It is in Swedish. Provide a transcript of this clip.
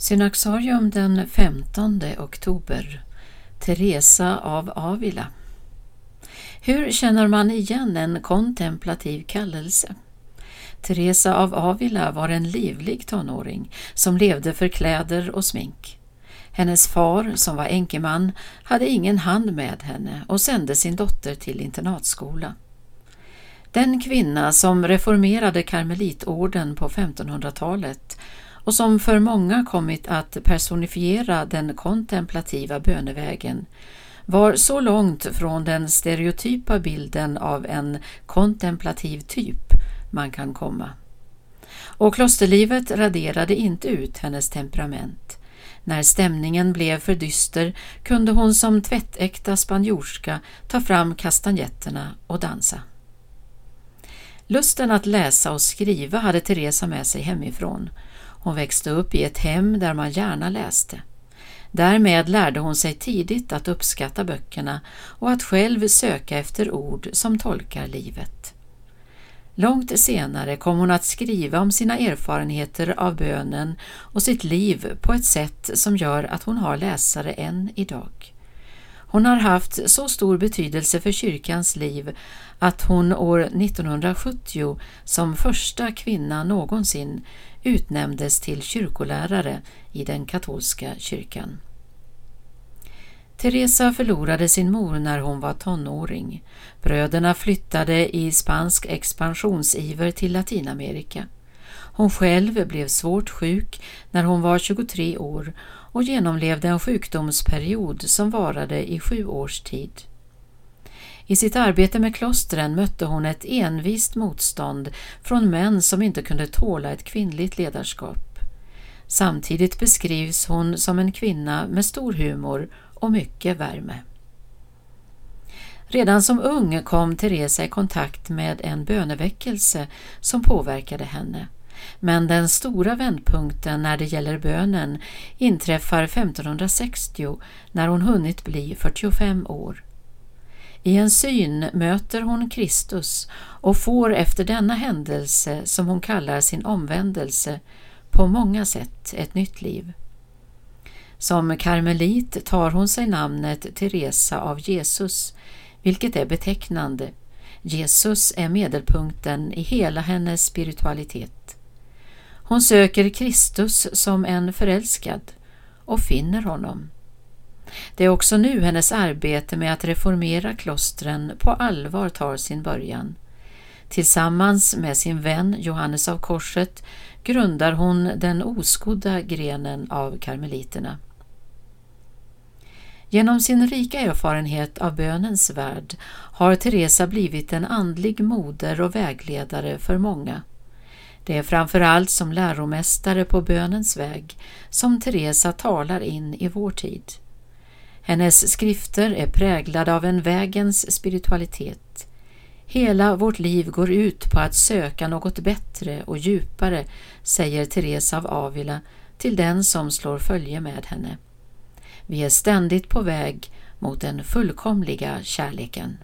Synaxarium den 15 oktober Teresa av Avila Hur känner man igen en kontemplativ kallelse? Teresa av Avila var en livlig tonåring som levde för kläder och smink. Hennes far, som var enkeman, hade ingen hand med henne och sände sin dotter till internatskola. Den kvinna som reformerade karmelitorden på 1500-talet och som för många kommit att personifiera den kontemplativa bönevägen var så långt från den stereotypa bilden av en kontemplativ typ man kan komma. Och klosterlivet raderade inte ut hennes temperament. När stämningen blev för dyster kunde hon som tvättäkta spanjorska ta fram kastanjetterna och dansa. Lusten att läsa och skriva hade Teresa med sig hemifrån. Hon växte upp i ett hem där man gärna läste. Därmed lärde hon sig tidigt att uppskatta böckerna och att själv söka efter ord som tolkar livet. Långt senare kom hon att skriva om sina erfarenheter av bönen och sitt liv på ett sätt som gör att hon har läsare än idag. Hon har haft så stor betydelse för kyrkans liv att hon år 1970 som första kvinna någonsin utnämndes till kyrkolärare i den katolska kyrkan. Teresa förlorade sin mor när hon var tonåring. Bröderna flyttade i spansk expansionsiver till Latinamerika. Hon själv blev svårt sjuk när hon var 23 år och genomlevde en sjukdomsperiod som varade i sju års tid. I sitt arbete med klostren mötte hon ett envist motstånd från män som inte kunde tåla ett kvinnligt ledarskap. Samtidigt beskrivs hon som en kvinna med stor humor och mycket värme. Redan som ung kom Teresa i kontakt med en böneväckelse som påverkade henne. Men den stora vändpunkten när det gäller bönen inträffar 1560 när hon hunnit bli 45 år. I en syn möter hon Kristus och får efter denna händelse, som hon kallar sin omvändelse, på många sätt ett nytt liv. Som karmelit tar hon sig namnet Teresa av Jesus, vilket är betecknande. Jesus är medelpunkten i hela hennes spiritualitet. Hon söker Kristus som en förälskad och finner honom. Det är också nu hennes arbete med att reformera klostren på allvar tar sin början. Tillsammans med sin vän Johannes av Korset grundar hon den oskodda grenen av karmeliterna. Genom sin rika erfarenhet av bönens värld har Teresa blivit en andlig moder och vägledare för många. Det är framför allt som läromästare på bönens väg som Teresa talar in i vår tid. Hennes skrifter är präglade av en vägens spiritualitet. Hela vårt liv går ut på att söka något bättre och djupare, säger Teresa av Avila till den som slår följe med henne. Vi är ständigt på väg mot den fullkomliga kärleken.